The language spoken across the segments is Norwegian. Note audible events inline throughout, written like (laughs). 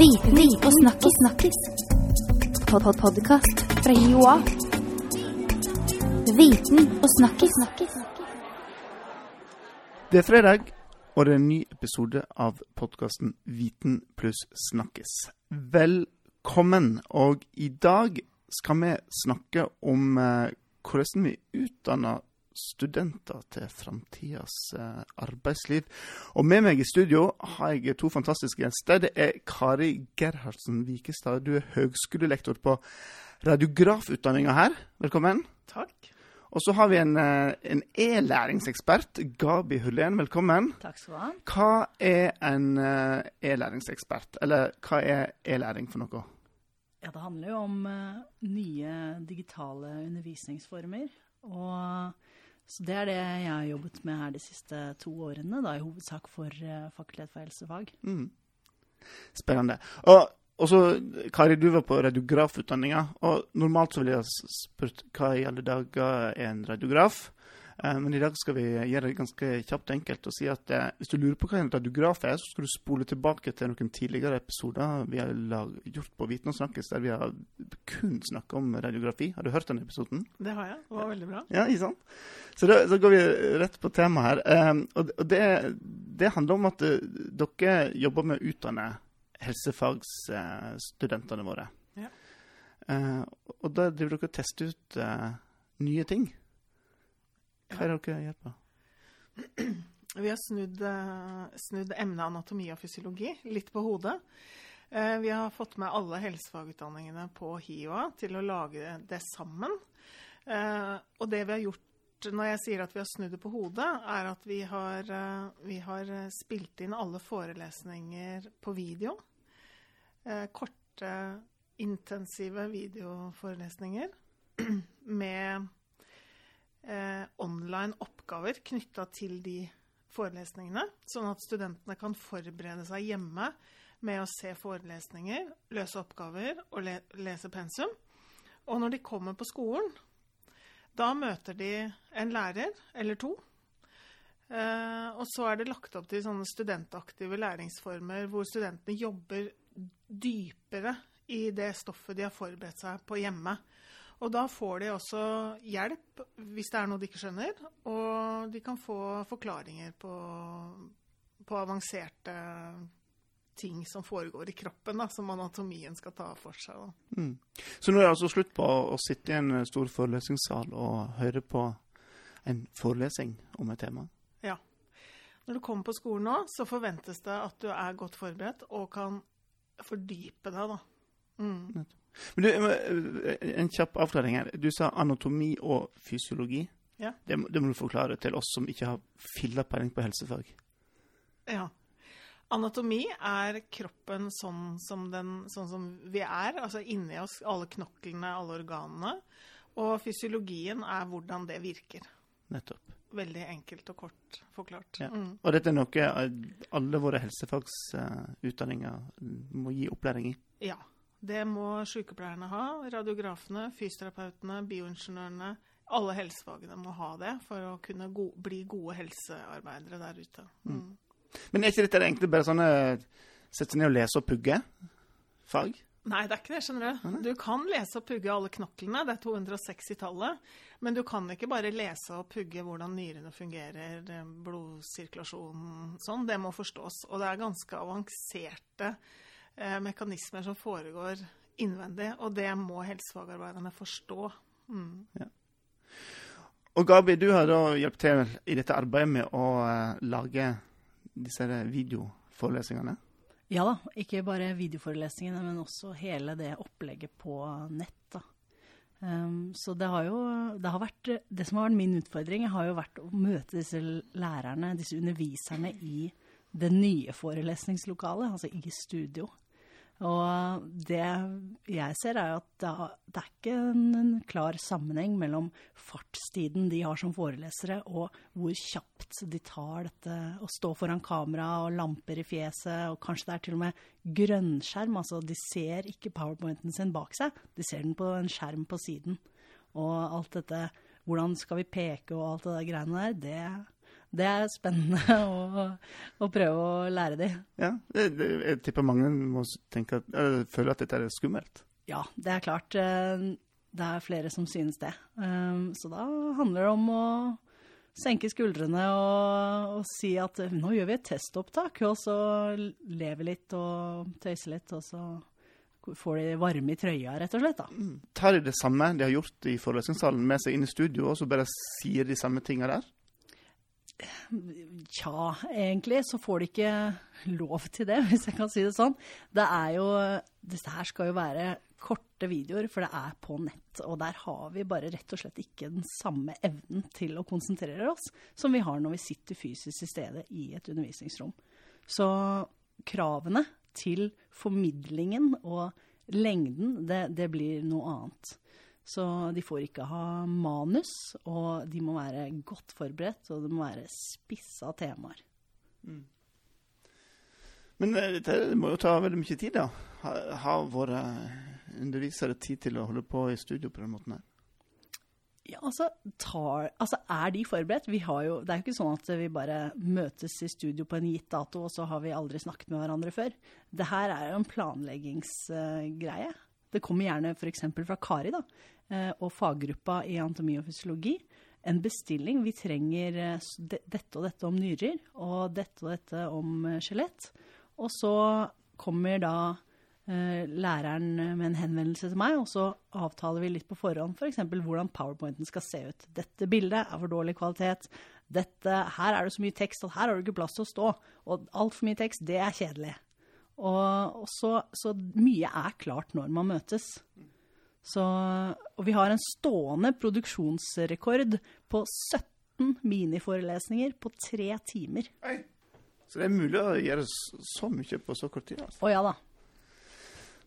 Viten og snakkis. snakkis. Pod -pod Podkast fra Joa. Viten og snakkis. snakkis. Det er fredag, og det er en ny episode av podkasten Viten pluss snakkes. Velkommen. Og i dag skal vi snakke om eh, hvordan vi utdanner studenter til framtidas eh, arbeidsliv. Og med meg i studio har jeg to fantastiske gjester. Det er Kari Gerhardsen Vikestad. Du er høgskolelektor på radiografutdanninga her. Velkommen. Takk. Og så har vi en, eh, en e-læringsekspert, Gabi Hullén. Velkommen. Takk skal du ha. Hva er en eh, e-læringsekspert? Eller hva er e-læring for noe? Ja, det handler jo om nye digitale undervisningsformer. Og så det er det jeg har jobbet med her de siste to årene, da i hovedsak for uh, Fakultet for helsefag. Mm. Spennende. Og, så, Kari, du var på radiografutdanninga. Og normalt så ville jeg spurt hva i alle dager er en radiograf? Eh, men i dag skal vi gjøre det ganske kjapt og enkelt og si at eh, hvis du lurer på hva en radiograf er, så skal du spole tilbake til noen tidligere episoder vi har gjort på Viten og snakkes, der vi har kun snakka om radiografi. Har du hørt den episoden? Det har jeg. Det var veldig bra. Ja, ikke sant? Så da så går vi rett på temaet her. Um, og det, det handler om at dere jobber med å utdanne helsefagsstudentene våre. Ja. Og da driver dere og tester ut nye ting. Hva er dere gjør på? Vi har snudd, eh, snudd emnet anatomi og fysiologi litt på hodet. Eh, Vi har fått med alle helsefagutdanningene på HiOA til å lage det sammen. Eh, Og det vi har gjort når jeg sier at vi har snudd det på hodet, er at vi har, vi har spilt inn alle forelesninger på video. Korte, intensive videoforelesninger (clears throat) med eh, online oppgaver knytta til de forelesningene, sånn at studentene kan forberede seg hjemme med å se forelesninger, løse oppgaver og le lese pensum. Og når de kommer på skolen, da møter de en lærer eller to. Eh, og så er det lagt opp til sånne studentaktive læringsformer hvor studentene jobber dypere i det stoffet de har forberedt seg på hjemme. Og da får de også hjelp hvis det er noe de ikke skjønner, og de kan få forklaringer på, på avanserte ting som foregår i kroppen, da, som anatomien skal ta for seg. Mm. Så nå er det altså slutt på å sitte i en stor forelesningssal og høre på en forelesning om et tema? Ja. Når du kommer på skolen nå, så forventes det at du er godt forberedt og kan fordype deg, da. Mm. Men du, En kjapp avklaring her. Du sa anatomi og fysiologi. Ja. Det, det må du forklare til oss som ikke har filla peiling på helsefag. Ja. Anatomi er kroppen sånn som, den, sånn som vi er, altså inni oss, alle knoklene, alle organene. Og fysiologien er hvordan det virker. Nettopp. Veldig enkelt og kort forklart. Ja. Mm. Og dette er noe eh, alle våre helsefagsutdanninger må gi opplæring i. Ja. Det må sykepleierne ha, radiografene, fysioterapeutene, bioingeniørene. Alle helsefagene må ha det for å kunne go bli gode helsearbeidere der ute. Mm. Men er ikke dette egentlig bare sånne sette seg ned og lese og pugge fag? Nei, det er ikke det, skjønner du. Du kan lese og pugge alle knoklene, det er 260-tallet. Men du kan ikke bare lese og pugge hvordan nyrene fungerer, eh, blodsirkulasjonen sånn. Det må forstås. Og det er ganske avanserte eh, mekanismer som foregår innvendig, og det må helsefagarbeiderne forstå. Mm. Og Gabi, du har da hjulpet til i dette arbeidet med å eh, lage disse videoforelesningene. Ja da, ikke bare videoforelesningene, men også hele det opplegget på nett. da. Um, så det har jo det, har vært, det som har vært min utfordring, har jo vært å møte disse lærerne, disse underviserne, i det nye forelesningslokalet, altså i studio. Og det jeg ser, er at det, er ikke en klar sammenheng mellom fartstiden de har som forelesere, og hvor kjapt de tar dette å stå foran kamera og lamper i fjeset, og kanskje det er til og med grønnskjerm. Altså, de ser ikke powerpointen sin bak seg, de ser den på en skjerm på siden. Og alt dette hvordan skal vi peke og alt det der greiene der, det, det er spennende (laughs) å, å prøve å lære de. Ja, det, det, Jeg tipper mange må tenke at, eller føle at dette er skummelt. Ja, det er klart. eh, Det er flere som synes det. Um, Så da handler det om å senke skuldrene og, og si at eh, nå gjør vi et testopptak, og så leve litt og tøyse litt, og så får de varme i trøya, rett og slett. da. Tar de det samme de har gjort i forelesningssalen med seg inn i studio, og så bare sier de samme tinga der? Tja, egentlig så får de ikke lov til det, (laughs) hvis jeg kan si det sånn. Det er jo Dette her skal jo være korte videoer, for det er på nett. Og der har vi bare rett og slett ikke den samme evnen til å konsentrere oss som vi har når vi sitter fysisk til stede i et undervisningsrom. Så kravene til formidlingen og lengden, det, det blir noe annet. Så de får ikke ha manus, og de må være godt forberedt, og det må være spissa temaer. Men det dette må jo ta veldig mye tid, da. Ha- Har våre undervisere tid til å holde på i studio på den måten her? Ja, altså, tar, altså, er de forberedt? Vi har jo, det er jo ikke sånn at vi bare møtes i studio på en gitt dato, og så har vi aldri snakket med hverandre før. Det her er jo en planleggingsgreie. Det kommer gjerne f.eks. fra Kari da, eh, og faggruppa i anatomi og fysiologi. En bestilling. Vi trenger eh, dette og dette om nyrer, og dette og dette om eh, skjelett. Og så kommer da læreren med en henvendelse til meg, og så avtaler vi litt på forhånd f.eks. For hvordan powerpointen skal se ut. Dette bildet er for dårlig kvalitet. Dette, her er det så mye tekst at her har du ikke plass til å stå. Og altfor mye tekst, det er kjedelig. Og, og så, så mye er klart når man møtes. Så, og vi har en stående produksjonsrekord på 17 miniforelesninger på tre timer. Så det er mulig å gjøre så mye på så kort tid. altså. Å ja da.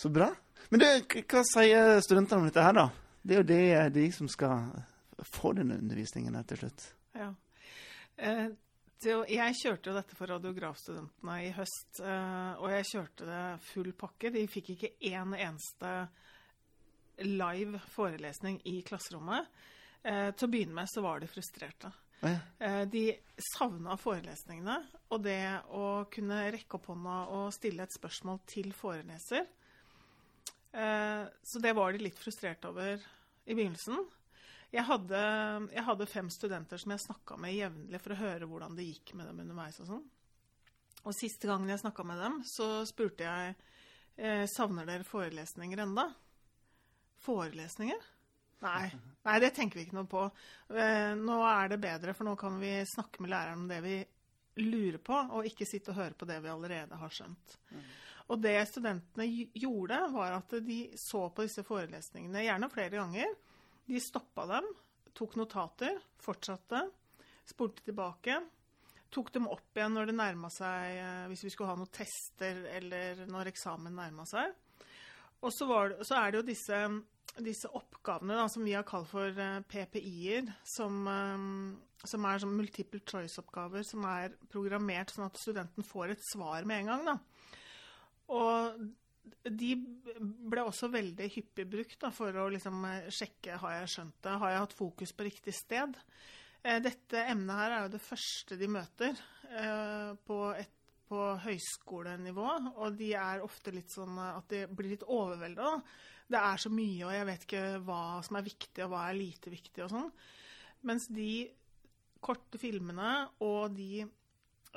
Så bra. Men det, hva sier studentene om dette her, da? Det er jo det de som skal få denne undervisningen her til slutt. Ja. Eh, å- jeg kjørte jo dette for radiografstudentene i høst, eh, og jeg kjørte det full pakke. De fikk ikke én eneste live forelesning i klasserommet. Eh, til å begynne med så var de frustrerte. Ja. Eh, de savna forelesningene og det å kunne rekke opp hånda og stille et spørsmål til foreleser. Så det var de litt frustrerte over i begynnelsen. Jeg hadde, jeg hadde fem studenter som jeg snakka med jevnlig for å høre hvordan det gikk med dem underveis. Og sånn. Og siste gangen jeg snakka med dem, så spurte jeg eh, savner dere forelesninger enda? Forelesninger? Nei. (laughs) Nei, det tenker vi ikke noe på. Eh, nå er det bedre, for nå kan vi snakke med læreren om det vi lurer på, og ikke sitte og høre på det vi allerede har skjønt. Og det studentene gjorde, var at de så på disse forelesningene gjerne flere ganger. De stoppa dem, tok notater, fortsatte, spolte tilbake. Tok dem opp igjen når det nærma seg eh, Hvis vi skulle ha noen tester eller når eksamen nærma seg. Og så, det, så er det jo disse, disse oppgavene da, som vi har kalt for eh, PPI-er, som, eh, som er som multiple choice-oppgaver som er programmert sånn at studenten får et svar med en gang. Da. Og de ble også veldig hyppig brukt da, for å liksom, eh, sjekke har jeg skjønt det, har jeg hatt fokus på riktig sted. Eh, Dette emnet her er jo det første de møter eh, på, et, på høyskolenivå, og de er ofte litt sånn at de blir litt overvelda. Det er så mye, og jeg vet ikke hva som er viktig, og hva er lite viktig og sånn. Mens de korte filmene og de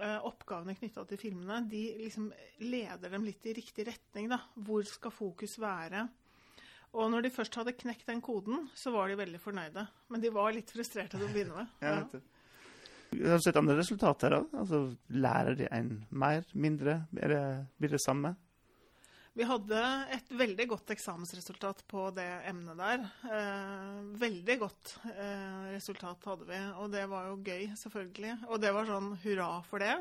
oppgavene knytta til filmene, de liksom leder dem litt i riktig retning. da. Hvor skal fokus være? Og når de først hadde knekt den koden, så var de veldig fornøyde. Men de var litt frustrerte til å begynne med. (laughs) Ja. Har du sett andre resultater? da? Altså, Lærer de en mer, mindre? Er det, blir det samme? Vi hadde et veldig godt eksamensresultat på det emnet der. Eh, veldig godt eh, resultat hadde vi, og det var jo gøy, selvfølgelig. Og det var sånn hurra for det.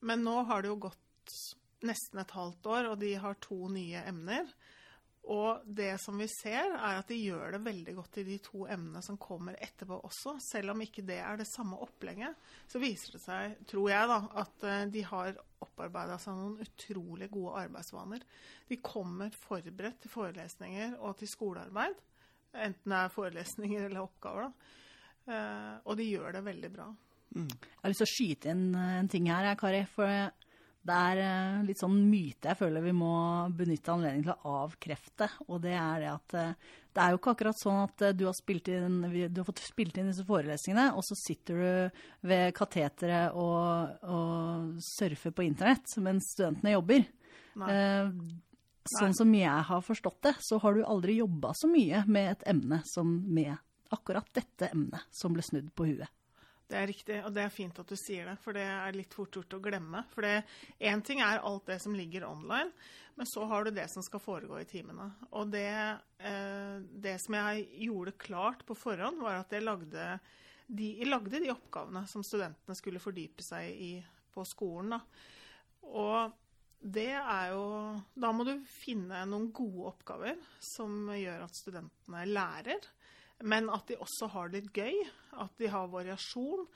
Men nå har det jo gått nesten et halvt år, og de har to nye emner. Og det som vi ser, er at de gjør det veldig godt i de to emnene som kommer etterpå også. Selv om ikke det er det samme opplegget, så viser det seg, tror jeg, da, at eh, de har opparbeida seg noen utrolig gode arbeidsvaner. De kommer forberedt til forelesninger og til skolearbeid. Enten det er forelesninger eller oppgaver. da. Eh, og de gjør det veldig bra. Jeg har lyst til å skyte inn eh, en ting her, Kari. For det er eh, litt sånn myte jeg føler vi må benytte anledningen til å avkrefte. Og det er det at eh, det er jo ikke akkurat sånn at du har, spilt inn, du har fått spilt inn disse forelesningene, og så sitter du ved kateteret og, og surfer på internett mens studentene jobber. Nei. sånn som jeg har forstått det, så har du aldri jobba så mye med et emne som med akkurat dette emnet som ble snudd på huet. Det er riktig, og det er fint at du sier det, for det er litt fort gjort å glemme. For én ting er alt det som ligger online, men så har du det som skal foregå i timene. Og det, eh, det som jeg gjorde klart på forhånd, var at jeg lagde de, jeg lagde de oppgavene som studentene skulle fordype seg i på skolen. Da. Og det er jo Da må du finne noen gode oppgaver som gjør at studentene lærer men at de også har det litt gøy. At de har variasjon.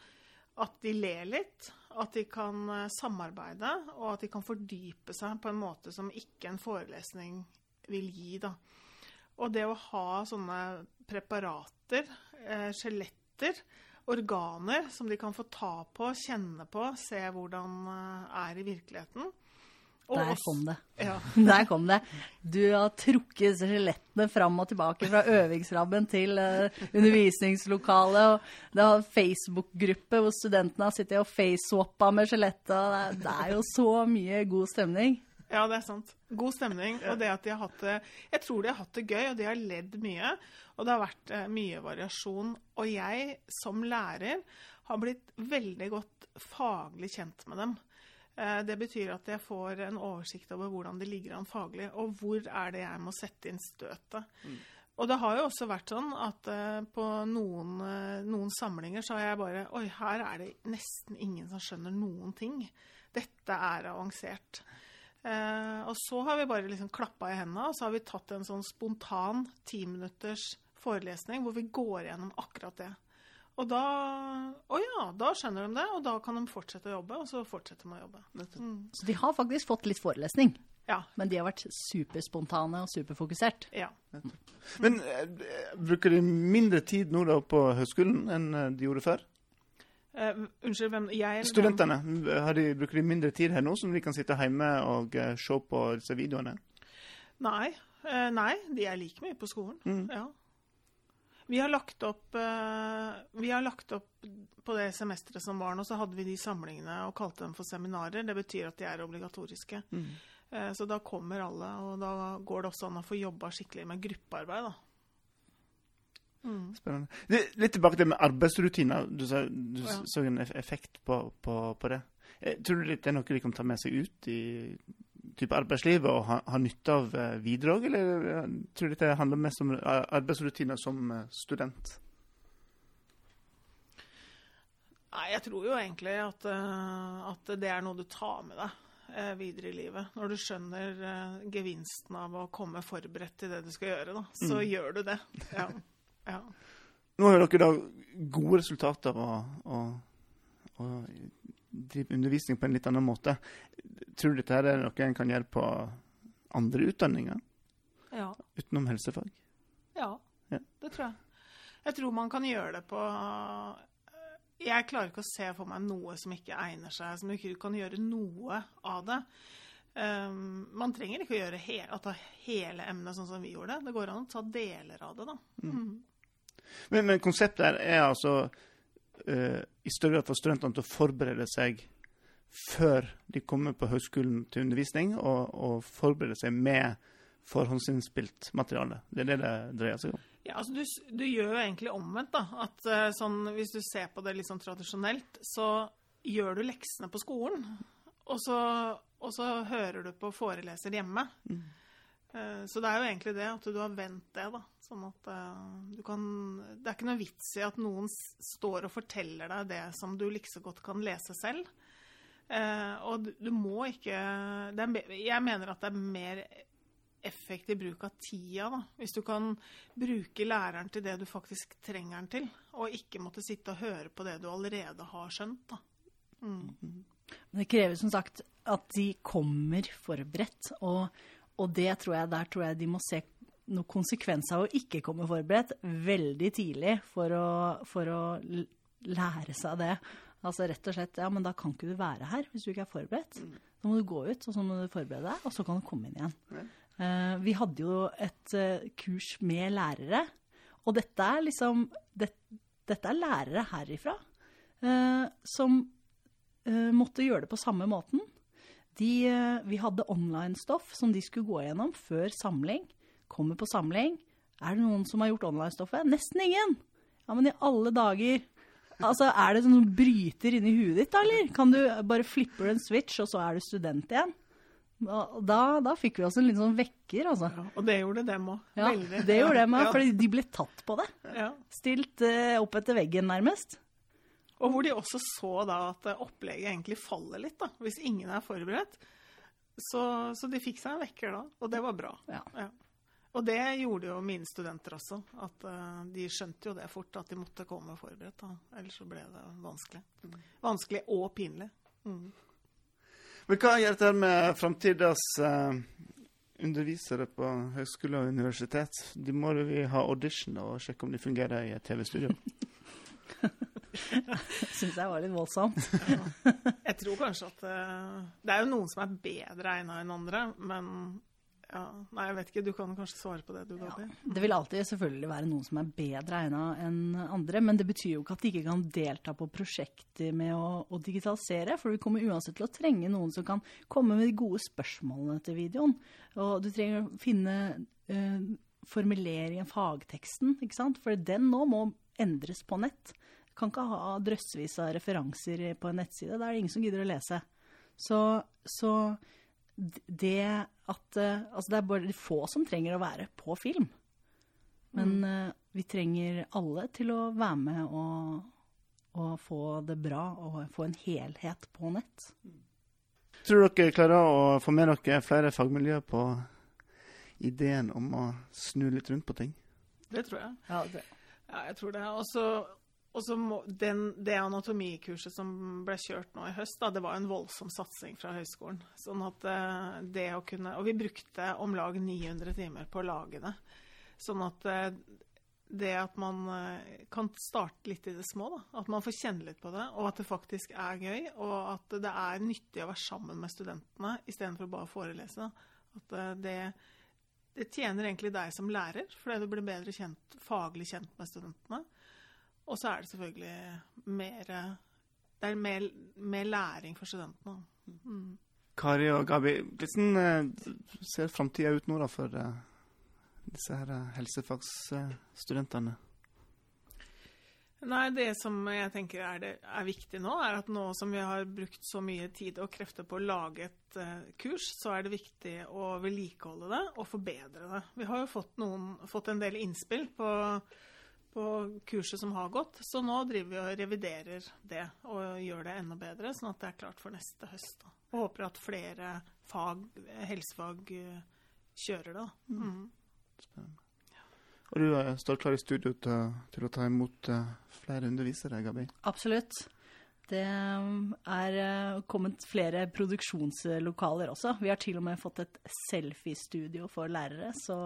At de ler litt. At de kan eh, samarbeide, og at de kan fordype seg på en måte som ikke en forelesning vil gi. Da. Og det å ha sånne preparater, eh, skjeletter, organer som de kan få ta på, kjenne på, se hvordan eh, er i virkeligheten, der kom det. Ja. (laughs) Der kom det. Du har trukket skjelettene fram og tilbake fra øvingsrabben til uh, undervisningslokalet. og Det har Facebook-gruppe hvor studentene har sittet og facewappa med skjelettet. Det er jo så mye god stemning. Ja, det er sant. God stemning. Og det at de har hatt det Jeg tror de har hatt det gøy, og de har ledd mye. Og det har vært uh, mye variasjon. Og jeg som lærer har blitt veldig godt faglig kjent med dem. Eh, det betyr at jeg får en oversikt over hvordan det ligger an faglig, og hvor er det jeg må sette inn støtet. Mm. Og det har jo også vært sånn at uh, på noen, uh, noen, samlinger så har jeg bare Oi, her er det nesten ingen som skjønner noen ting. Dette er avansert. Eh, og så har vi bare liksom klappa i hendene, og så har vi tatt en sånn spontan timinutters forelesning hvor vi går gjennom akkurat det. Og da Å ja, da skjønner de det, og da kan de fortsette å jobbe. Og så fortsetter de å jobbe. Mm. Så de har faktisk fått litt forelesning? Ja. Men de har vært superspontane og superfokusert? Ja. Men eh, bruker de mindre tid nå da på høgskolen enn eh, de gjorde før? Uh, unnskyld, hvem jeg Studentene. De, bruker de mindre tid her nå, som de kan sitte hjemme og uh, se på disse videoene? Nei. Uh, nei, de er like mye på skolen. Mm. Ja. Vi har lagt opp, vi har lagt opp på det semesteret som var nå, så hadde vi de samlingene og kalte dem for seminarer. Det betyr at de er obligatoriske. Mm. Uh, så da kommer alle, og da går det også an å få jobba skikkelig med gruppearbeid, da. Mm. Spennende. Litt tilbake til med arbeidsrutiner. Du, sa, du ja. så en effekt på, på, på det. Eh, tror du det er noe de kan ta med seg ut i type arbeidslivet og ha, ha nytte av eh, videre òg, eller jeg tror du dette handler mest om eh, arbeidsrutiner som eh, student? Nei, jeg tror jo egentlig at, at, det er noe du tar med deg videre i livet. Når du skjønner gevinsten av å komme forberedt til det du skal gjøre, da, så mm. gjør du det. Ja. ja. Nå har dere da gode resultater og, og, og drive undervisning på en litt annen måte. Tror du dette her er noe en kan gjøre på andre utdanninger? Ja. Utenom helsefag? Ja, ja, det tror jeg. Jeg tror man kan gjøre det på Jeg klarer ikke å se for meg noe som ikke egner seg, som ikke kan gjøre noe av det. Um, man trenger ikke å, gjøre he ta hele emnet sånn som vi gjorde. Det går an å ta deler av det, da. Mm. Mm. Men, men, konseptet her er altså uh, i større grad for studentene til å forberede seg før de kommer på høgskolen til undervisning, og, og forberede seg med forhåndsinnspilt materiale. Det er det det dreier seg om. Ja, altså du, du gjør jo egentlig omvendt. da, at uh, sånn, Hvis du ser på det litt sånn tradisjonelt, så gjør du leksene på skolen. Og så, og så hører du på foreleser hjemme. Mm. Uh, så det er jo egentlig det, at du har vendt det. da. Sånn at uh, du kan Det er ikke noe vits i at noen står og forteller deg det som du like så godt kan lese selv. Uh, og du, må ikke er, Jeg mener at det er mer effektiv bruk av tida, da. Hvis du kan bruke læreren til det du faktisk trenger den til, og ikke måtte sitte og høre på det du allerede har skjønt, da. Mm. Men det krever som sagt at de kommer forberedt, og, og det tror jeg, der tror jeg de må se noen konsekvenser av å ikke komme forberedt veldig tidlig for å, for å lære seg det. Altså rett og slett, ja, men da kan ikke du være her hvis du ikke er forberedt. Da må du gå ut, og så må du forberede deg, og så kan du komme inn igjen. Eh, vi hadde jo et uh, kurs med lærere, og dette er liksom det, Dette er lærere herifra uh, som måtte gjøre det på samme måten. De, vi hadde online-stoff som de skulle gå gjennom før samling. Kommer på samling. Er det noen som har gjort online-stoffet? Nesten ingen! Ja, men i alle dager Altså, Er det sånn som bryter inni huet ditt, da, eller? Kan du bare flippe en switch, og så er du student igjen? Da, da, fikk vi oss en liten sånn vekker, altså. Ja, og det gjorde dem òg. Ja, Veldig. det gjorde det, òg, Ja, fordi de ble tatt på det. ja. Stilt eh, opp etter veggen, nærmest. Og hvor de også så da at eh, opplegget egentlig faller litt, da, hvis ingen er forberedt. Så, så de fikk seg en vekker da, og det var bra. Ja. Og det gjorde jo mine studenter også. At uh, de skjønte jo det fort, at de måtte komme forberedt. da. Ellers så ble det vanskelig. Vanskelig og pinlig. Mm. Men hva gjør dette med framtidas uh, undervisere på høyskole og universitet? De må jo ha audition og sjekke om de fungerer i et TV-studio. (laughs) Syns jeg var litt voldsomt. (laughs) Jeg tror kanskje at uh, Det er jo noen som er bedre egna enn andre, men ja, Nei, jeg vet ikke. Du kan kanskje svare på det, du, Gabi. Det vil alltid selvfølgelig være noen som er bedre egna enn andre, men det betyr jo ikke at de ikke kan delta på prosjekter med å, å digitalisere, for vi kommer uansett til å trenge noen som kan komme med de gode spørsmålene til videoen. Og du trenger å finne uh, formuleringen, fagteksten, ikke sant? For den nå må endres på nett. Du kan ikke ha drøssevis av referanser på en nettside. Da er det ingen som gidder å lese. Så, så det at eh, Altså, det er bare de få som trenger å være på film. Men mm. vi trenger alle til å være med og, og få det bra og få en helhet på nett. Tror dere klarer å få med dere flere fagmiljøer på ideen om å snu litt rundt på ting? Det tror jeg. Ja, det. Ja, jeg tror det. Og så og så må den, Det anatomikurset som ble kjørt nå i høst, da, det var en voldsom satsing fra høyskolen. Sånn at eh, det å kunne, Og vi brukte om lag 900 timer på å lage det. Sånn at eh, det at man eh, kan starte litt i det små, da. At man får kjenne litt på det, og at det faktisk er gøy. Og at det er nyttig å være sammen med studentene istedenfor bare å forelese. At det, det tjener egentlig deg som lærer, fordi du blir bedre kjent, faglig kjent med studentene. Og så er det selvfølgelig mer Det er mer, mer læring for studentene. Mm. Kari og Gabi, hvordan eh, ser framtida ut nå da for eh, disse her eh, helsefagsstudentene? Nei, det som jeg tenker er, det, er viktig nå, er at nå som vi har brukt så mye tid og krefter på å lage et uh, kurs, så er det viktig å vedlikeholde det og forbedre det. Vi har jo fått, noen, fått en del innspill på, på kurset som har gått, så nå driver vi og reviderer det og gjør det enda bedre, sånn at det er klart for neste høst. Da. Og håper at flere fag, helsefag uh, kjører det. Da. Mm. Spennende. Og du eh, står klar i studio til, til å ta imot eh, flere undervisere, Gabi? Absolutt. Det er eh, kommet flere produksjonslokaler også. Vi har til og med fått et selfie-studio for lærere. Så,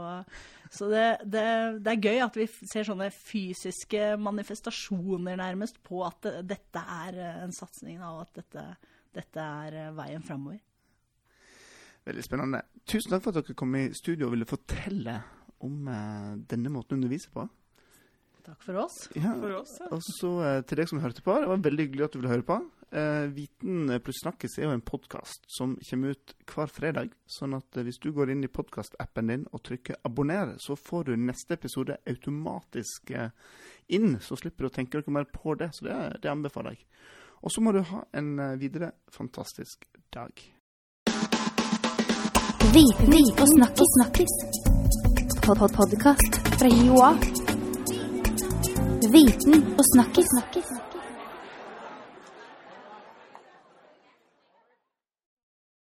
så det, det, det, er gøy at vi ser sånne fysiske manifestasjoner nærmest på at dette er en satsing, og at dette, dette er veien framover. Veldig spennende. Tusen takk for at dere kom i studio og ville fortelle om denne måten å undervise på. Takk for oss. Ja. For oss, ja. Og så uh, til deg som hørte på. Det var veldig hyggelig at du ville høre på. Eh, Viten pluss snakkes er jo en podkast som kommer ut hver fredag. Sånn at hvis du går inn i podkastappen din og trykker 'abonner', så får du neste episode automatisk inn. Så slipper du å tenke noe mer på det. Så det, det anbefaler jeg. Og så må du ha en videre fantastisk dag. Viten og snakkes Snakkes Pod-pod-podkast fra Joa. Viten og snakkis.